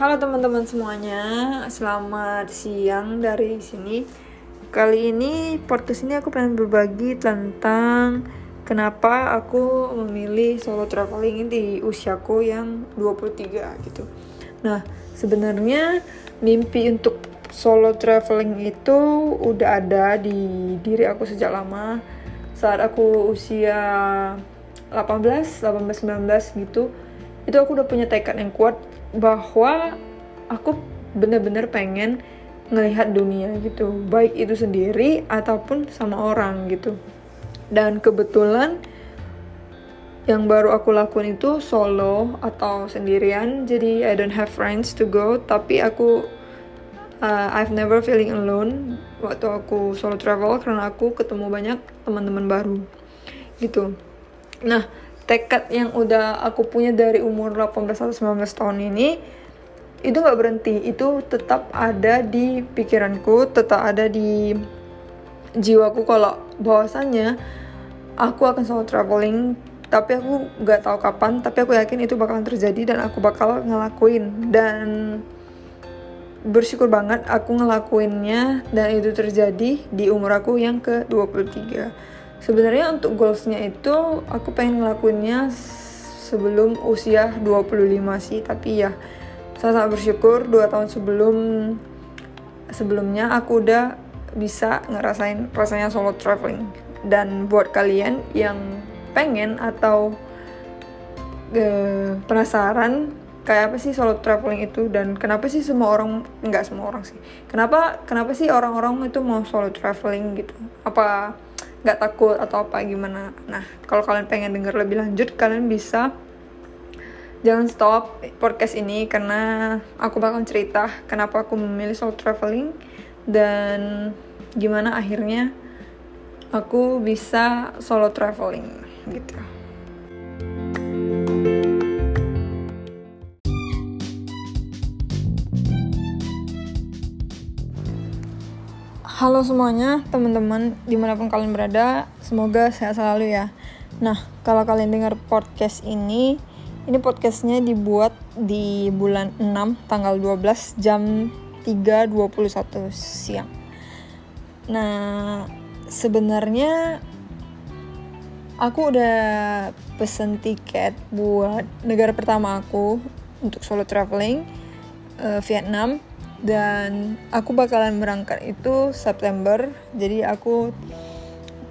Halo teman-teman semuanya, selamat siang dari sini. Kali ini podcast ini aku pengen berbagi tentang kenapa aku memilih solo traveling di usiaku yang 23 gitu. Nah, sebenarnya mimpi untuk solo traveling itu udah ada di diri aku sejak lama. Saat aku usia 18, 18 19 gitu, itu aku udah punya tekad yang kuat bahwa aku bener-bener pengen ngelihat dunia gitu. Baik itu sendiri ataupun sama orang gitu. Dan kebetulan yang baru aku lakukan itu solo atau sendirian. Jadi I don't have friends to go. Tapi aku uh, I've never feeling alone waktu aku solo travel karena aku ketemu banyak teman-teman baru gitu. Nah tekad yang udah aku punya dari umur 18 atau 19 tahun ini itu nggak berhenti. Itu tetap ada di pikiranku tetap ada di jiwaku. Kalau bahwasannya aku akan selalu traveling tapi aku nggak tahu kapan tapi aku yakin itu bakalan terjadi dan aku bakal ngelakuin. Dan bersyukur banget aku ngelakuinnya dan itu terjadi di umur aku yang ke 23 sebenarnya untuk goalsnya itu aku pengen ngelakuinnya sebelum usia 25 sih tapi ya saya sangat bersyukur dua tahun sebelum sebelumnya aku udah bisa ngerasain rasanya solo traveling. Dan buat kalian yang pengen atau uh, penasaran kayak apa sih solo traveling itu dan kenapa sih semua orang nggak semua orang sih kenapa kenapa sih orang-orang itu mau solo traveling gitu? Apa nggak takut atau apa gimana. Nah kalau kalian pengen denger lebih lanjut kalian bisa jangan stop podcast ini karena aku bakal cerita kenapa aku memilih solo traveling dan gimana akhirnya aku bisa solo traveling gitu Halo semuanya, teman-teman di mana pun kalian berada, semoga sehat selalu ya. Nah, kalau kalian dengar podcast ini, ini podcastnya dibuat di bulan 6, tanggal 12, jam 3.21 siang. Nah, sebenarnya aku udah pesen tiket buat negara pertama aku untuk solo traveling, uh, Vietnam dan aku bakalan berangkat itu September. Jadi aku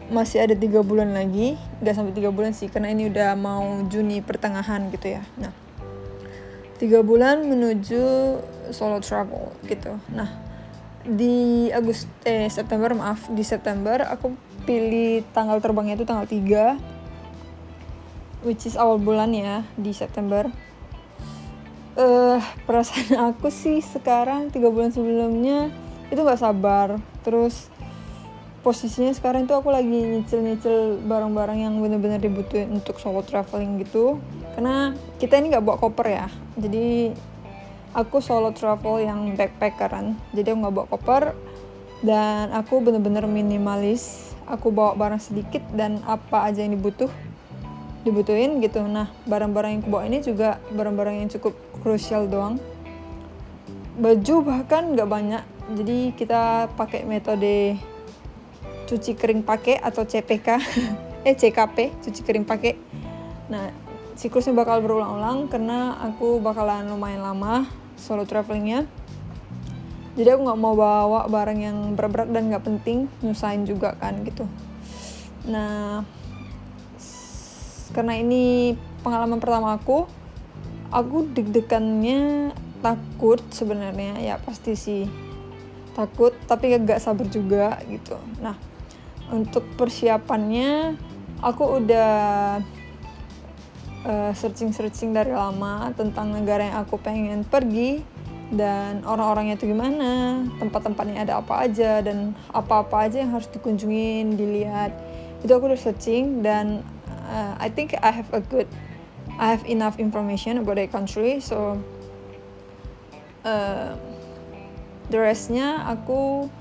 masih ada tiga bulan lagi. Nggak sampai tiga bulan sih karena ini udah mau Juni pertengahan gitu ya. Nah tiga bulan menuju solo travel gitu. Nah di Agustus eh, September maaf di September aku pilih tanggal terbangnya itu tanggal 3 which is awal bulan ya di September uh, perasaan aku sih sekarang tiga bulan sebelumnya itu nggak sabar. Terus posisinya sekarang itu aku lagi nyicil-nyicil barang-barang yang bener-bener dibutuhin untuk solo traveling gitu. Karena kita ini nggak bawa koper ya. Jadi aku solo travel yang backpackeran. Jadi aku nggak bawa koper. Dan aku bener-bener minimalis. Aku bawa barang sedikit dan apa aja yang dibutuh dibutuhin gitu. Nah barang-barang yang kubawa ini juga barang-barang yang cukup krusial doang. Baju bahkan nggak banyak. Jadi kita pakai metode cuci kering pakai atau CPK eh CKP cuci kering pakai. Nah siklusnya bakal berulang-ulang karena aku bakalan lumayan lama solo travelingnya. Jadi aku nggak mau bawa barang yang berat-berat dan nggak penting nyusahin juga kan gitu. Nah karena ini pengalaman pertama aku aku deg-degannya takut sebenarnya ya pasti sih takut tapi gak sabar juga gitu nah untuk persiapannya aku udah uh, searching-searching dari lama tentang negara yang aku pengen pergi dan orang-orangnya itu gimana, tempat-tempatnya ada apa aja dan apa-apa aja yang harus dikunjungin, dilihat. Itu aku udah searching dan uh, I think I have a good I have enough information about the country so uh, the restnya aku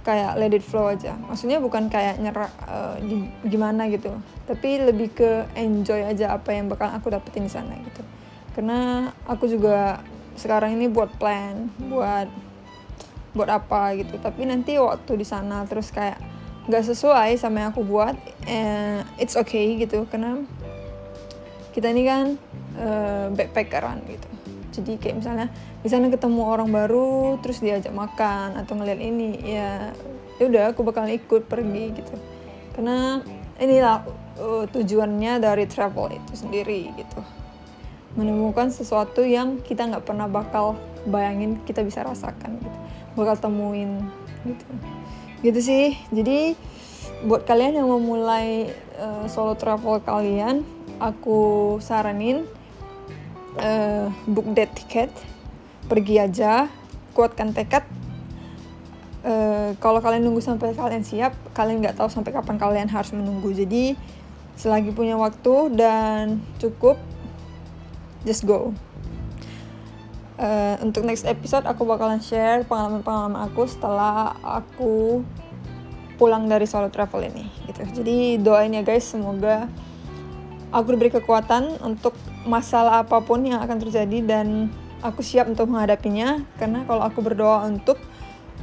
kayak let it flow aja. Maksudnya bukan kayak nyerah uh, gimana gitu. Tapi lebih ke enjoy aja apa yang bakal aku dapetin di sana gitu. Karena aku juga sekarang ini buat plan buat buat apa gitu. Tapi nanti waktu di sana terus kayak nggak sesuai sama yang aku buat eh, it's okay gitu. Karena kita ini kan uh, backpackeran gitu. Jadi kayak misalnya di sana ketemu orang baru terus diajak makan atau ngeliat ini ya ya udah aku bakal ikut pergi gitu. Karena inilah uh, tujuannya dari travel itu sendiri gitu. Menemukan sesuatu yang kita nggak pernah bakal bayangin kita bisa rasakan gitu. Bakal temuin gitu. Gitu sih. Jadi buat kalian yang mau mulai uh, solo travel kalian aku saranin uh, book date tiket pergi aja kuatkan tekad. Uh, kalau kalian nunggu sampai kalian siap kalian nggak tahu sampai kapan kalian harus menunggu. Jadi selagi punya waktu dan cukup just go. Uh, untuk next episode aku bakalan share pengalaman-pengalaman aku setelah aku pulang dari solo travel ini gitu. Jadi doain ya guys semoga aku diberi kekuatan untuk masalah apa pun yang akan terjadi dan aku siap untuk menghadapinya. Karena kalau aku berdoa untuk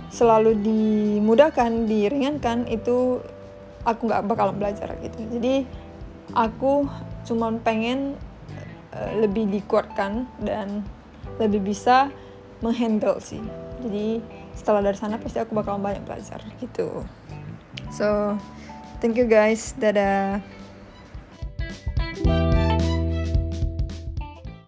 selalu dimudahkan diringankan itu aku nggak bakal belajar gitu. Jadi aku cuma pengen uh, lebih dikuatkan dan lebih bisa menghandle sih. Jadi setelah dari sana pasti aku bakal banyak belajar gitu. So thank you guys. Dadah